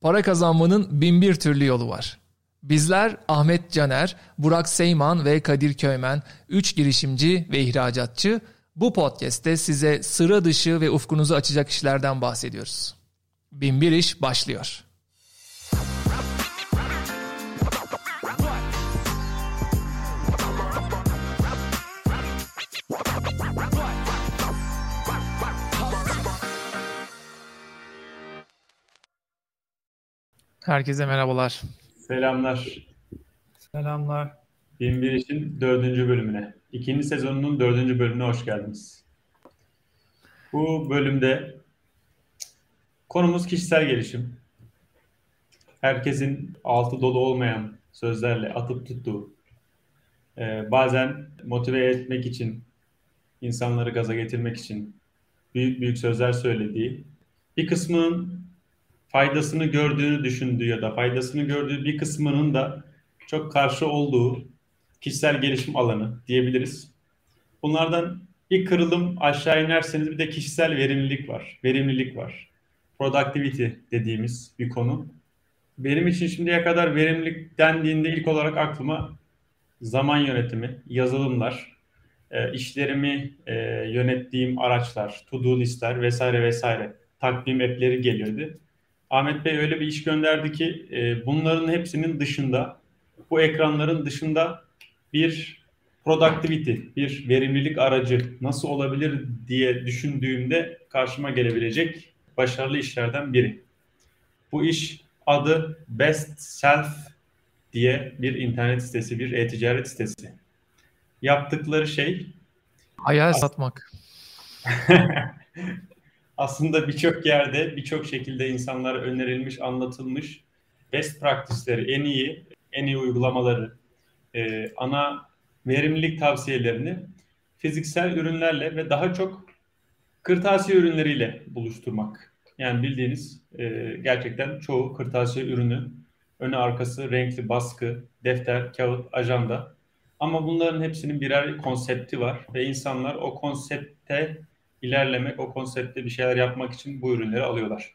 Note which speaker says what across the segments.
Speaker 1: Para kazanmanın bin bir türlü yolu var. Bizler Ahmet Caner, Burak Seyman ve Kadir Köymen, üç girişimci ve ihracatçı bu podcast'te size sıra dışı ve ufkunuzu açacak işlerden bahsediyoruz. Bin bir iş başlıyor. Herkese merhabalar.
Speaker 2: Selamlar.
Speaker 3: Selamlar.
Speaker 2: Binbir işin dördüncü bölümüne. İkinci sezonunun dördüncü bölümüne hoş geldiniz. Bu bölümde konumuz kişisel gelişim. Herkesin altı dolu olmayan sözlerle atıp tuttuğu, e, bazen motive etmek için, insanları gaza getirmek için büyük büyük sözler söylediği, bir kısmının faydasını gördüğünü düşündüğü ya da faydasını gördüğü bir kısmının da çok karşı olduğu kişisel gelişim alanı diyebiliriz. Bunlardan bir kırılım aşağı inerseniz bir de kişisel verimlilik var. Verimlilik var. Productivity dediğimiz bir konu. Benim için şimdiye kadar verimlilik dendiğinde ilk olarak aklıma zaman yönetimi, yazılımlar, e, işlerimi e, yönettiğim araçlar, to-do listler vesaire vesaire takvim app'leri geliyordu. Ahmet Bey öyle bir iş gönderdi ki e, bunların hepsinin dışında, bu ekranların dışında bir productivity, bir verimlilik aracı nasıl olabilir diye düşündüğümde karşıma gelebilecek başarılı işlerden biri. Bu iş adı Best Self diye bir internet sitesi, bir e-ticaret sitesi. Yaptıkları şey
Speaker 1: hayal satmak.
Speaker 2: aslında birçok yerde, birçok şekilde insanlara önerilmiş, anlatılmış best practice'leri, en iyi, en iyi uygulamaları, e, ana verimlilik tavsiyelerini fiziksel ürünlerle ve daha çok kırtasiye ürünleriyle buluşturmak. Yani bildiğiniz e, gerçekten çoğu kırtasiye ürünü, önü arkası renkli baskı, defter, kağıt, ajanda. Ama bunların hepsinin birer konsepti var ve insanlar o konsepte ilerlemek, o konsepte bir şeyler yapmak için bu ürünleri alıyorlar.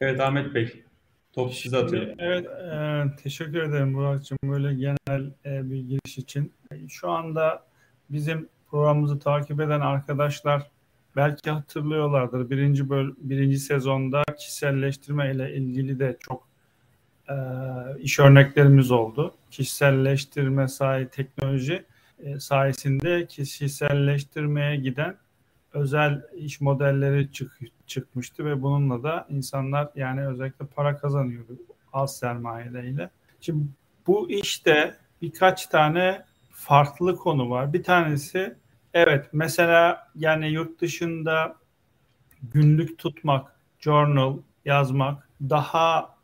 Speaker 2: Evet Ahmet Bey, top size atıyorum.
Speaker 3: Evet, e, teşekkür ederim Burak'cığım böyle genel e, bir giriş için. Şu anda bizim programımızı takip eden arkadaşlar belki hatırlıyorlardır. Birinci böl birinci sezonda kişiselleştirme ile ilgili de çok e, iş örneklerimiz oldu. Kişiselleştirme sahi teknoloji e, sayesinde kişiselleştirmeye giden özel iş modelleri çık, çıkmıştı ve bununla da insanlar yani özellikle para kazanıyordu az sermayeyle. Şimdi bu işte birkaç tane farklı konu var. Bir tanesi evet mesela yani yurt dışında günlük tutmak, journal yazmak daha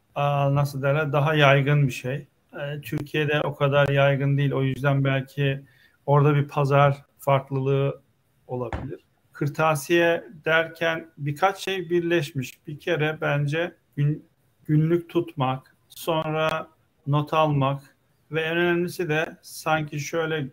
Speaker 3: nasıl derler daha yaygın bir şey. E, Türkiye'de o kadar yaygın değil. O yüzden belki orada bir pazar farklılığı olabilir kırtasiye derken birkaç şey birleşmiş. Bir kere bence gün, günlük tutmak, sonra not almak ve en önemlisi de sanki şöyle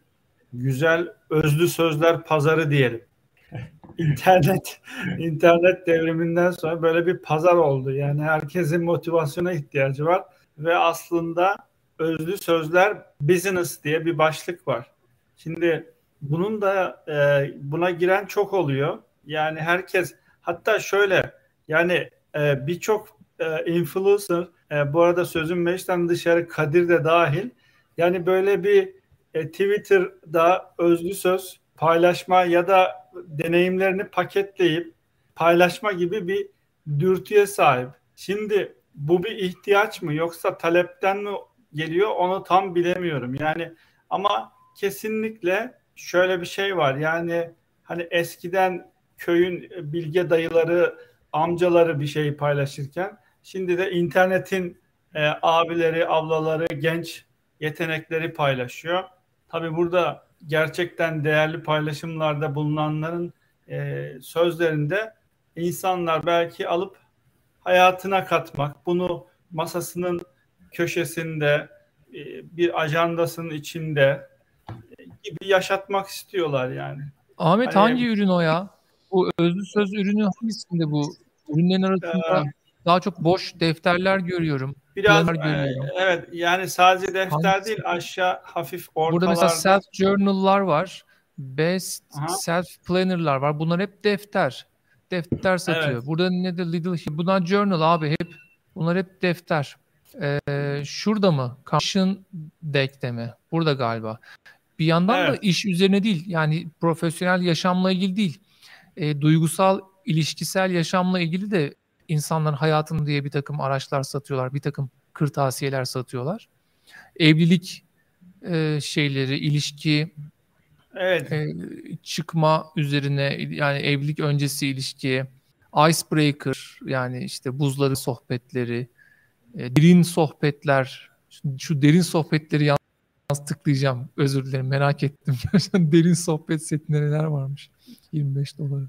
Speaker 3: güzel özlü sözler pazarı diyelim. İnternet internet devriminden sonra böyle bir pazar oldu. Yani herkesin motivasyona ihtiyacı var ve aslında özlü sözler business diye bir başlık var. Şimdi bunun da e, buna giren çok oluyor. Yani herkes hatta şöyle yani e, birçok e, influencer e, bu arada sözüm meclisten dışarı Kadir de dahil yani böyle bir e, Twitter'da özlü söz paylaşma ya da deneyimlerini paketleyip paylaşma gibi bir dürtüye sahip. Şimdi bu bir ihtiyaç mı yoksa talepten mi geliyor onu tam bilemiyorum. Yani ama kesinlikle şöyle bir şey var. Yani hani eskiden köyün bilge dayıları, amcaları bir şey paylaşırken şimdi de internetin e, abileri, ablaları, genç yetenekleri paylaşıyor. Tabi burada gerçekten değerli paylaşımlarda bulunanların e, sözlerinde insanlar belki alıp hayatına katmak, bunu masasının köşesinde, e, bir ajandasının içinde gibi yaşatmak istiyorlar yani.
Speaker 1: Ahmet hani, hangi ürün o ya? Bu özlü söz ürünü hangisinde bu? Ürünlerin arasında Daha çok boş defterler görüyorum.
Speaker 3: Biraz e, evet yani sadece defter Hangisi? değil aşağı hafif ortalarda. Burada mesela
Speaker 1: self journal'lar var. Best Aha. self planner'lar var. Bunlar hep defter. Defter satıyor. Evet. Burada ne de little bunlar journal abi hep. Bunlar hep defter. Ee, şurada mı? Caution Deck'te mi? Burada galiba. Bir yandan evet. da iş üzerine değil. Yani profesyonel yaşamla ilgili değil. E, duygusal, ilişkisel yaşamla ilgili de insanların hayatını diye bir takım araçlar satıyorlar. Bir takım kırtasiyeler satıyorlar. Evlilik e, şeyleri, ilişki,
Speaker 3: evet. e,
Speaker 1: çıkma üzerine yani evlilik öncesi ilişki, icebreaker yani işte buzları sohbetleri, e, derin sohbetler, şu, şu derin sohbetleri yalnız tıklayacağım. Özür dilerim merak ettim. Gerçekten derin sohbet setinde neler varmış. 25 dolar.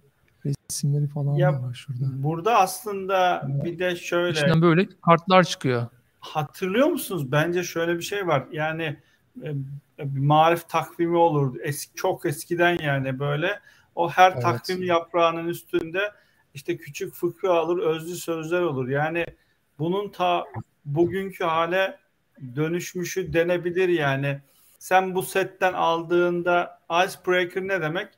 Speaker 1: Resimleri falan ya, var şurada.
Speaker 3: Burada aslında bir de şöyle.
Speaker 1: İçinden böyle kartlar çıkıyor.
Speaker 3: Hatırlıyor musunuz? Bence şöyle bir şey var. Yani e, bir marif takvimi olur. Eski, çok eskiden yani böyle. O her evet. takvim yaprağının üstünde işte küçük fıkra alır, özlü sözler olur. Yani bunun ta bugünkü hale dönüşmüşü denebilir yani. Sen bu setten aldığında icebreaker ne demek?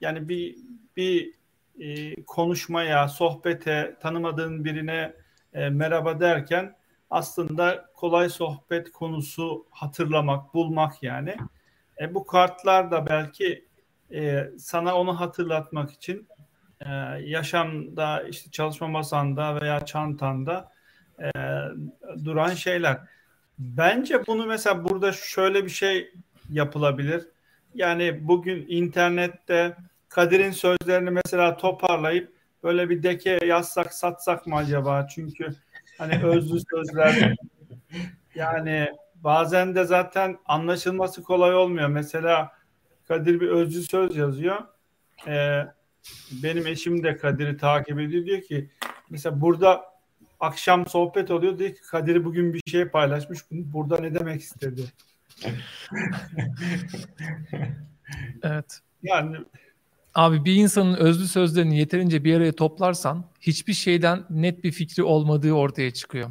Speaker 3: Yani bir bir e, konuşmaya, sohbete, tanımadığın birine e, merhaba derken aslında kolay sohbet konusu hatırlamak, bulmak yani. E, bu kartlar da belki e, sana onu hatırlatmak için e, yaşamda, işte çalışma masanda veya çantanda e, duran şeyler. Bence bunu mesela burada şöyle bir şey yapılabilir. Yani bugün internette Kadir'in sözlerini mesela toparlayıp böyle bir deke yazsak satsak mı acaba? Çünkü hani özlü sözler yani bazen de zaten anlaşılması kolay olmuyor. Mesela Kadir bir özlü söz yazıyor. Ee, benim eşim de Kadir'i takip ediyor diyor ki mesela burada akşam sohbet oluyor diyor ki Kadir bugün bir şey paylaşmış. Burada ne demek istedi?
Speaker 1: evet. Yani Abi bir insanın özlü sözlerini yeterince bir araya toplarsan hiçbir şeyden net bir fikri olmadığı ortaya çıkıyor.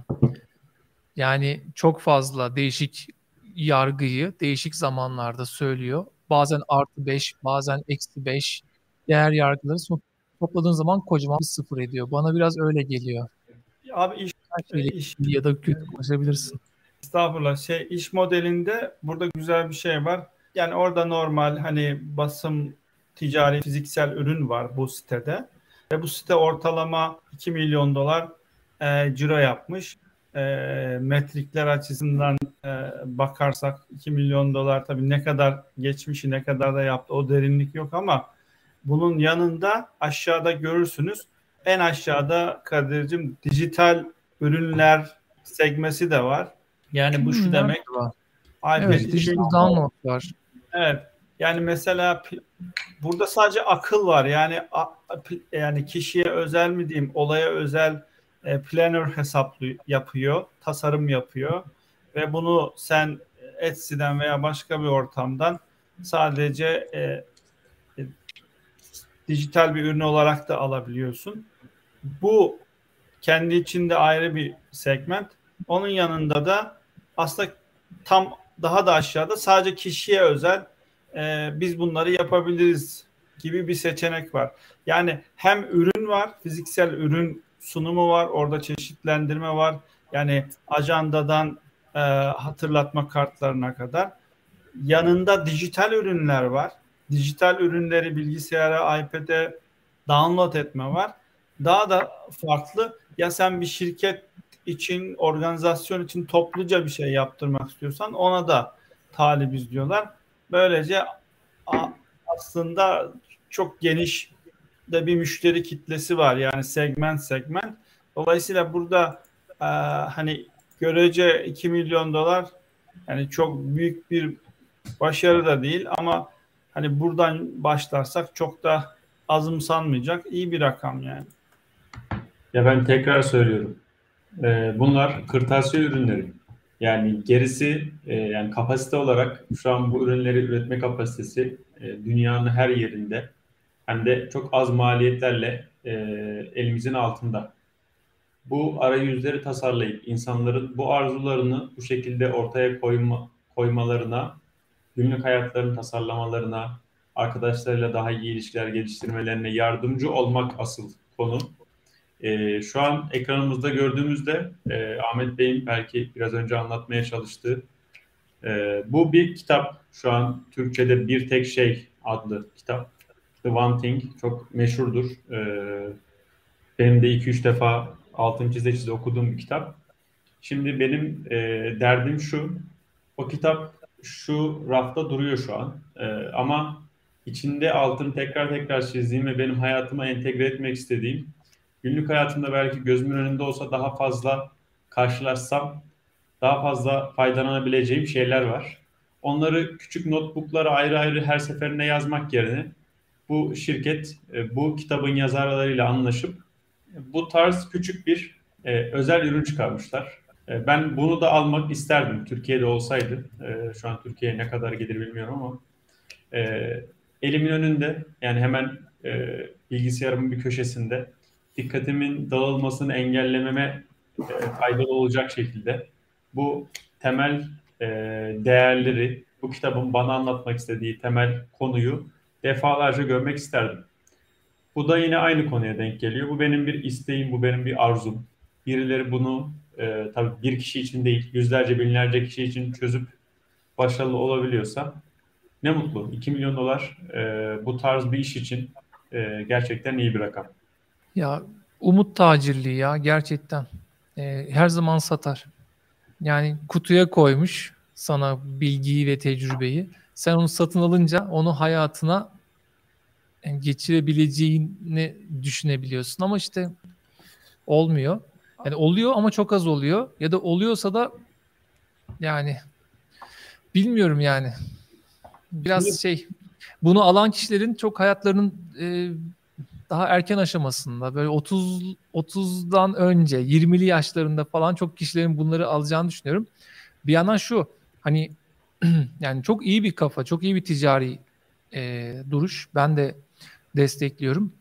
Speaker 1: Yani çok fazla değişik yargıyı değişik zamanlarda söylüyor. Bazen artı 5, bazen eksi 5 değer yargıları topladığın zaman kocaman bir sıfır ediyor. Bana biraz öyle geliyor.
Speaker 3: Abi iş,
Speaker 1: iş ya da kötü konuşabilirsin.
Speaker 3: Estağfurullah. Şey iş modelinde burada güzel bir şey var. Yani orada normal hani basım ticari fiziksel ürün var bu sitede. Ve bu site ortalama 2 milyon dolar e, ciro yapmış. E, metrikler açısından e, bakarsak 2 milyon dolar tabii ne kadar geçmişi ne kadar da yaptı o derinlik yok ama bunun yanında aşağıda görürsünüz. En aşağıda Kadir'cim dijital ürünler segmesi de var. Yani bu şu demek. Var.
Speaker 1: Evet, dijital download var.
Speaker 3: Evet. Yani mesela burada sadece akıl var. Yani yani kişiye özel mi diyeyim, olaya özel e, planner hesaplı yapıyor, tasarım yapıyor ve bunu sen Etsy'den veya başka bir ortamdan sadece e, e, dijital bir ürün olarak da alabiliyorsun. Bu kendi içinde ayrı bir segment. Onun yanında da aslında tam daha da aşağıda sadece kişiye özel e, biz bunları yapabiliriz gibi bir seçenek var. Yani hem ürün var, fiziksel ürün sunumu var, orada çeşitlendirme var. Yani ajandadan e, hatırlatma kartlarına kadar. Yanında dijital ürünler var. Dijital ürünleri bilgisayara, iPad'e download etme var. Daha da farklı ya sen bir şirket için, organizasyon için topluca bir şey yaptırmak istiyorsan ona da talibiz diyorlar. Böylece aslında çok geniş de bir müşteri kitlesi var yani segment segment. Dolayısıyla burada e, hani görece 2 milyon dolar yani çok büyük bir başarı da değil ama hani buradan başlarsak çok da azımsanmayacak iyi bir rakam yani.
Speaker 2: Ya ben tekrar söylüyorum. Ee, bunlar kırtasiye ürünleri. Yani gerisi e, yani kapasite olarak şu an bu ürünleri üretme kapasitesi e, dünyanın her yerinde hem de çok az maliyetlerle e, elimizin altında. bu arayüzleri tasarlayıp insanların bu arzularını bu şekilde ortaya koyma, koymalarına, günlük hayatlarını tasarlamalarına, arkadaşlarıyla daha iyi ilişkiler geliştirmelerine yardımcı olmak asıl konu. E, şu an ekranımızda gördüğümüzde e, Ahmet Bey'in belki biraz önce anlatmaya çalıştığı e, bu bir kitap. Şu an Türkçe'de Bir Tek Şey adlı kitap. The One Thing çok meşhurdur. E, benim de 2-3 defa altın çize çize okuduğum bir kitap. Şimdi benim e, derdim şu. O kitap şu rafta duruyor şu an. E, ama içinde altını tekrar tekrar çizdiğim ve benim hayatıma entegre etmek istediğim günlük hayatımda belki gözümün önünde olsa daha fazla karşılaşsam daha fazla faydalanabileceğim şeyler var. Onları küçük notebooklara ayrı ayrı her seferinde yazmak yerine bu şirket e, bu kitabın yazarlarıyla anlaşıp bu tarz küçük bir e, özel ürün çıkarmışlar. E, ben bunu da almak isterdim Türkiye'de olsaydı. Şu an Türkiye'ye ne kadar gelir bilmiyorum ama elimin önünde yani hemen bilgisayarımın bir köşesinde dikkatimin dağılmasını engellememe faydalı olacak şekilde bu temel e, değerleri, bu kitabın bana anlatmak istediği temel konuyu defalarca görmek isterdim. Bu da yine aynı konuya denk geliyor. Bu benim bir isteğim, bu benim bir arzum. Birileri bunu e, tabii bir kişi için değil, yüzlerce, binlerce kişi için çözüp başarılı olabiliyorsa ne mutlu. 2 milyon dolar e, bu tarz bir iş için e, gerçekten iyi bir rakam.
Speaker 1: Ya umut tacirliği ya gerçekten. E, her zaman satar. Yani kutuya koymuş sana bilgiyi ve tecrübeyi. Sen onu satın alınca onu hayatına geçirebileceğini düşünebiliyorsun ama işte olmuyor. Yani oluyor ama çok az oluyor ya da oluyorsa da yani bilmiyorum yani. Biraz şey bunu alan kişilerin çok hayatlarının e, daha erken aşamasında böyle 30 30'dan önce 20'li yaşlarında falan çok kişilerin bunları alacağını düşünüyorum. Bir yandan şu hani yani çok iyi bir kafa, çok iyi bir ticari e, duruş. Ben de destekliyorum.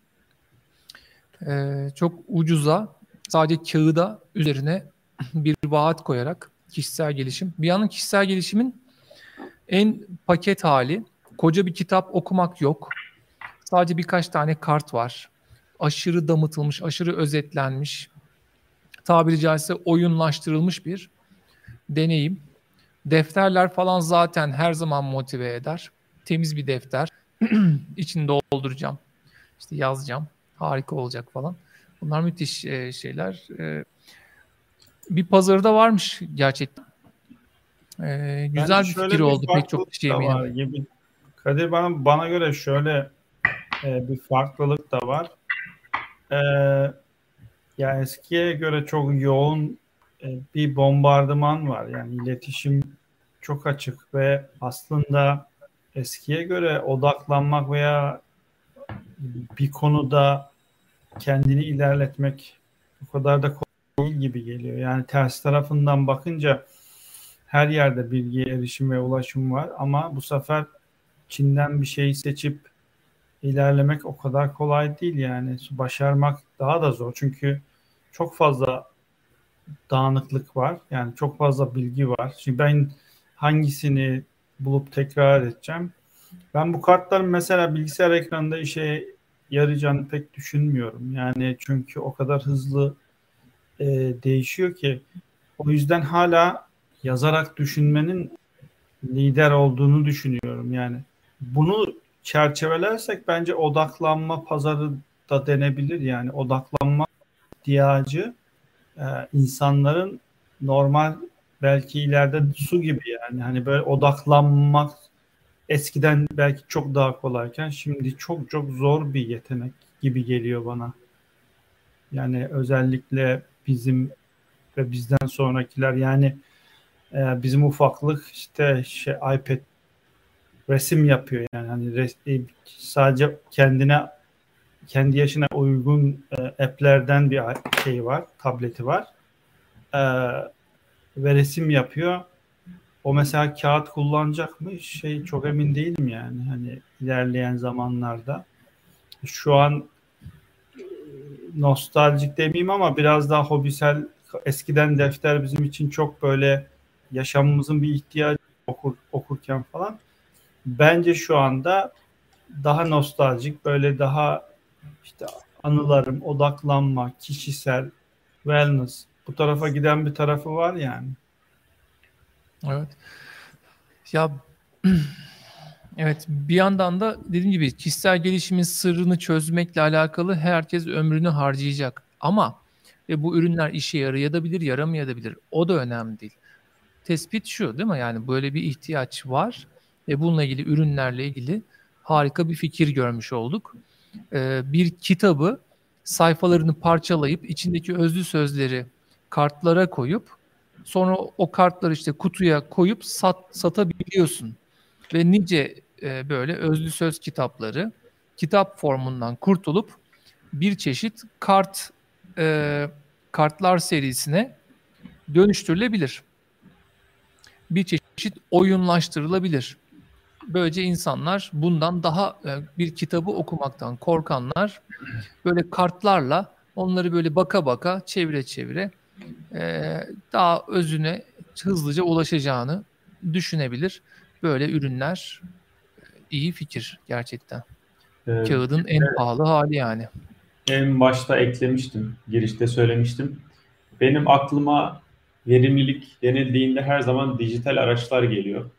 Speaker 1: E, çok ucuza sadece kağıda üzerine bir vaat koyarak kişisel gelişim. Bir yandan kişisel gelişimin en paket hali. Koca bir kitap okumak yok. Sadece birkaç tane kart var. Aşırı damıtılmış, aşırı özetlenmiş, tabiri caizse oyunlaştırılmış bir deneyim. Defterler falan zaten her zaman motive eder. Temiz bir defter. İçini dolduracağım. İşte yazacağım. Harika olacak falan. Bunlar müthiş e, şeyler. E, bir pazarda varmış gerçekten. E, güzel bir fikir oldu pek çok kişiye eminim.
Speaker 3: Kadir bana, bana göre şöyle e, bir farklılık da var. E, yani eskiye göre çok yoğun e, bir bombardıman var. Yani iletişim çok açık ve aslında eskiye göre odaklanmak veya bir konuda kendini ilerletmek o kadar da kolay gibi geliyor. Yani ters tarafından bakınca her yerde bilgiye erişim ve ulaşım var ama bu sefer Çin'den bir şeyi seçip ilerlemek o kadar kolay değil yani. Başarmak daha da zor. Çünkü çok fazla dağınıklık var. Yani çok fazla bilgi var. Şimdi ben hangisini bulup tekrar edeceğim? Ben bu kartların mesela bilgisayar ekranında işe yarayacağını pek düşünmüyorum. Yani çünkü o kadar hızlı e, değişiyor ki o yüzden hala yazarak düşünmenin lider olduğunu düşünüyorum. Yani bunu çerçevelersek bence odaklanma pazarı da denebilir. Yani odaklanma ihtiyacı e, insanların normal belki ileride su gibi yani hani böyle odaklanmak eskiden belki çok daha kolayken şimdi çok çok zor bir yetenek gibi geliyor bana. Yani özellikle bizim ve bizden sonrakiler yani e, bizim ufaklık işte şey iPad resim yapıyor yani hani res, e, sadece kendine kendi yaşına uygun e, app'lerden bir şey var, tableti var. E, ve resim yapıyor. O mesela kağıt kullanacak mı? Şey çok emin değilim yani hani ilerleyen zamanlarda. Şu an nostaljik demeyeyim ama biraz daha hobisel eskiden defter bizim için çok böyle yaşamımızın bir ihtiyacı okur, okurken falan. Bence şu anda daha nostaljik böyle daha işte anılarım, odaklanma, kişisel, wellness bu tarafa giden bir tarafı var yani.
Speaker 1: Evet. Ya evet bir yandan da dediğim gibi kişisel gelişimin sırrını çözmekle alakalı herkes ömrünü harcayacak. Ama ve bu ürünler işe yarayabilir, yaramayabilir. O da önemli değil. Tespit şu değil mi? Yani böyle bir ihtiyaç var ve bununla ilgili ürünlerle ilgili harika bir fikir görmüş olduk. Ee, bir kitabı sayfalarını parçalayıp içindeki özlü sözleri kartlara koyup sonra o kartları işte kutuya koyup sat, satabiliyorsun. Ve nice e, böyle özlü söz kitapları kitap formundan kurtulup bir çeşit kart e, kartlar serisine dönüştürülebilir. Bir çeşit oyunlaştırılabilir. Böylece insanlar bundan daha e, bir kitabı okumaktan korkanlar böyle kartlarla onları böyle baka baka çevire çevire e, daha özüne hızlıca ulaşacağını düşünebilir. Böyle ürünler e, iyi fikir gerçekten. Ee, Kağıdın en evet. pahalı hali yani.
Speaker 2: En başta eklemiştim, girişte söylemiştim. Benim aklıma verimlilik denildiğinde her zaman dijital araçlar geliyor.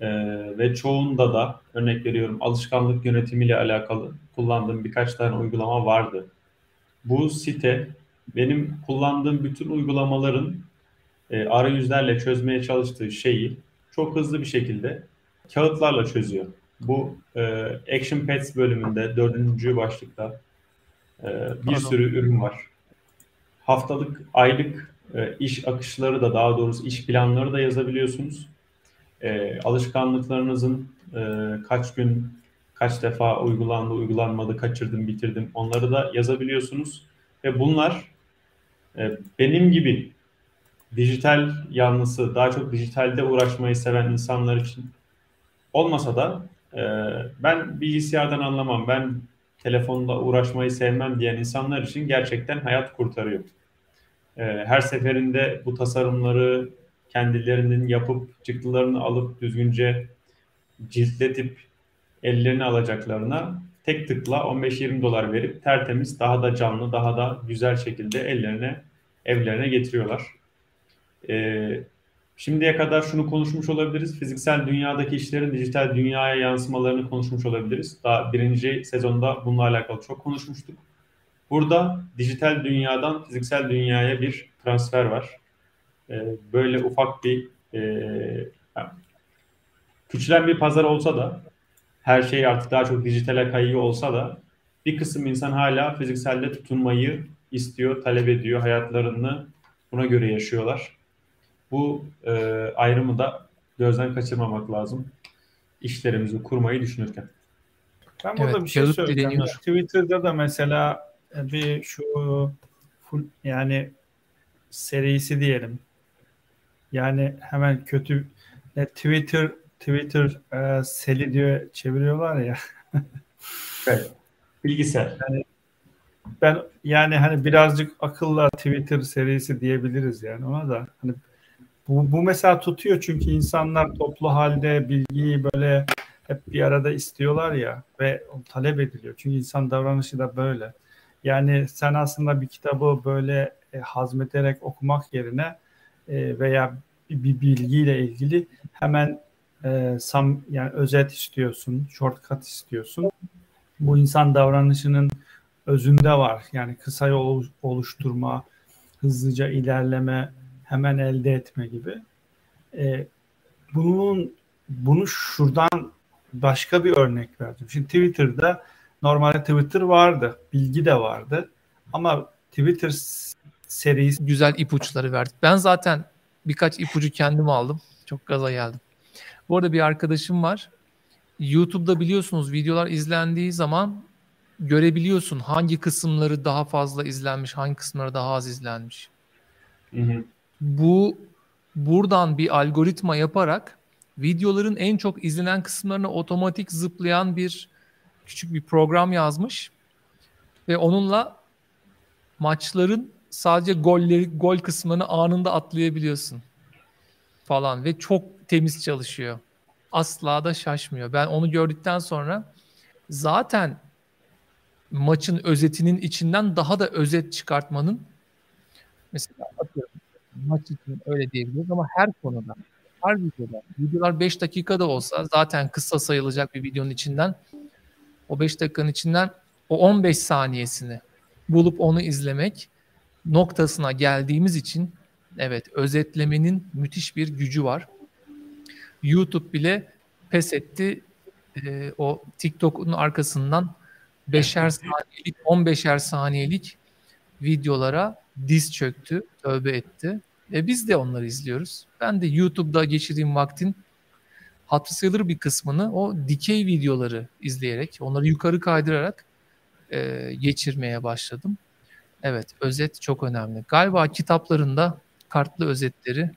Speaker 2: Ee, ve çoğunda da örnek veriyorum alışkanlık yönetimiyle alakalı kullandığım birkaç tane uygulama vardı. Bu site benim kullandığım bütün uygulamaların e, arayüzlerle çözmeye çalıştığı şeyi çok hızlı bir şekilde kağıtlarla çözüyor. Bu e, Action Pads bölümünde dördüncü başlıkta e, bir Pardon. sürü ürün var. Haftalık, aylık e, iş akışları da daha doğrusu iş planları da yazabiliyorsunuz. E, alışkanlıklarınızın e, kaç gün, kaç defa uygulandı, uygulanmadı, kaçırdım, bitirdim onları da yazabiliyorsunuz. Ve bunlar e, benim gibi dijital yanlısı, daha çok dijitalde uğraşmayı seven insanlar için olmasa da e, ben bilgisayardan anlamam, ben telefonda uğraşmayı sevmem diyen insanlar için gerçekten hayat kurtarıyor. E, her seferinde bu tasarımları kendilerinin yapıp çıktılarını alıp düzgünce ciltletip ellerini alacaklarına tek tıkla 15-20 dolar verip tertemiz daha da canlı daha da güzel şekilde ellerine evlerine getiriyorlar. Ee, şimdiye kadar şunu konuşmuş olabiliriz. Fiziksel dünyadaki işlerin dijital dünyaya yansımalarını konuşmuş olabiliriz. Daha birinci sezonda bununla alakalı çok konuşmuştuk. Burada dijital dünyadan fiziksel dünyaya bir transfer var. Ee, böyle ufak bir e, küçülen bir pazar olsa da her şey artık daha çok dijitale kayıyor olsa da bir kısım insan hala fizikselde tutunmayı istiyor, talep ediyor. Hayatlarını buna göre yaşıyorlar. Bu e, ayrımı da gözden kaçırmamak lazım. İşlerimizi kurmayı düşünürken.
Speaker 3: Ben burada evet, bir şey söyleyeceğim. Twitter'da da mesela bir şu full, yani serisi diyelim. Yani hemen kötü ne Twitter Twitter e, seli diyor çeviriyorlar ya.
Speaker 2: evet. Bilgisayar.
Speaker 3: Yani ben yani hani birazcık akılla Twitter serisi diyebiliriz yani ona da hani bu, bu mesela tutuyor çünkü insanlar toplu halde bilgiyi böyle hep bir arada istiyorlar ya ve talep ediliyor. Çünkü insan davranışı da böyle. Yani sen aslında bir kitabı böyle e, hazmederek okumak yerine e, veya bir, bilgiyle ilgili hemen e, sam yani özet istiyorsun, shortcut istiyorsun. Bu insan davranışının özünde var. Yani kısa yol oluşturma, hızlıca ilerleme, hemen elde etme gibi. E, bunun bunu şuradan başka bir örnek verdim. Şimdi Twitter'da normalde Twitter vardı, bilgi de vardı ama Twitter serisi
Speaker 1: güzel ipuçları verdi. Ben zaten birkaç ipucu kendim aldım. Çok gaza geldim. Bu arada bir arkadaşım var. YouTube'da biliyorsunuz videolar izlendiği zaman görebiliyorsun hangi kısımları daha fazla izlenmiş, hangi kısımları daha az izlenmiş. Hı hı. Bu buradan bir algoritma yaparak videoların en çok izlenen kısımlarına otomatik zıplayan bir küçük bir program yazmış ve onunla maçların sadece golleri gol kısmını anında atlayabiliyorsun falan ve çok temiz çalışıyor. Asla da şaşmıyor. Ben onu gördükten sonra zaten maçın özetinin içinden daha da özet çıkartmanın mesela atıyorum maç için öyle diyebiliriz ama her konuda her videoda videolar 5 dakikada olsa zaten kısa sayılacak bir videonun içinden o 5 dakikanın içinden o 15 saniyesini bulup onu izlemek noktasına geldiğimiz için evet özetlemenin müthiş bir gücü var. YouTube bile pes etti. Ee, o TikTok'un arkasından 5'er saniyelik, 15'er saniyelik videolara diz çöktü, tövbe etti. E biz de onları izliyoruz. Ben de YouTube'da geçirdiğim vaktin hatırı sayılır bir kısmını o dikey videoları izleyerek, onları yukarı kaydırarak e, geçirmeye başladım. Evet, özet çok önemli. Galiba kitaplarında kartlı özetleri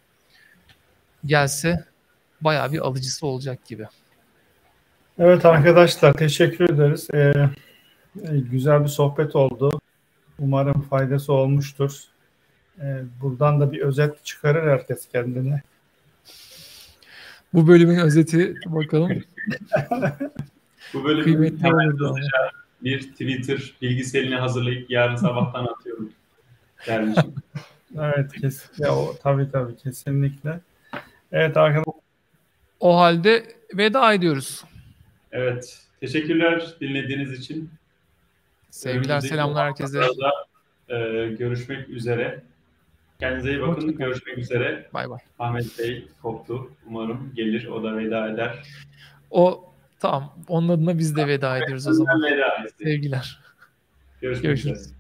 Speaker 1: gelse bayağı bir alıcısı olacak gibi.
Speaker 3: Evet arkadaşlar teşekkür ederiz. Ee, güzel bir sohbet oldu. Umarım faydası olmuştur. Ee, buradan da bir özet çıkarır herkes kendine.
Speaker 1: Bu bölümün özeti bakalım.
Speaker 2: Bu bölümün
Speaker 1: Kıymetli olurdu.
Speaker 2: Bir Twitter bilgiselini hazırlayıp yarın sabahtan atıyorum dermişim.
Speaker 3: Evet kesinlikle o tabii tabii kesinlikle. Evet arkadaşlar
Speaker 1: O halde veda ediyoruz.
Speaker 2: Evet. Teşekkürler dinlediğiniz için.
Speaker 1: Sevgiler,
Speaker 2: Önümüzdeki
Speaker 1: selamlar herkese.
Speaker 2: e, görüşmek üzere. Kendinize iyi bakın.
Speaker 1: Hoşçakalın.
Speaker 2: Görüşmek üzere.
Speaker 1: Bay bay.
Speaker 2: Ahmet Bey koptu. Umarım gelir. O da veda eder.
Speaker 1: O tamam. Onun adına biz de veda ediyoruz o zaman. Sevgiler.
Speaker 2: Görüşmek
Speaker 1: Görüşürüz.
Speaker 2: üzere.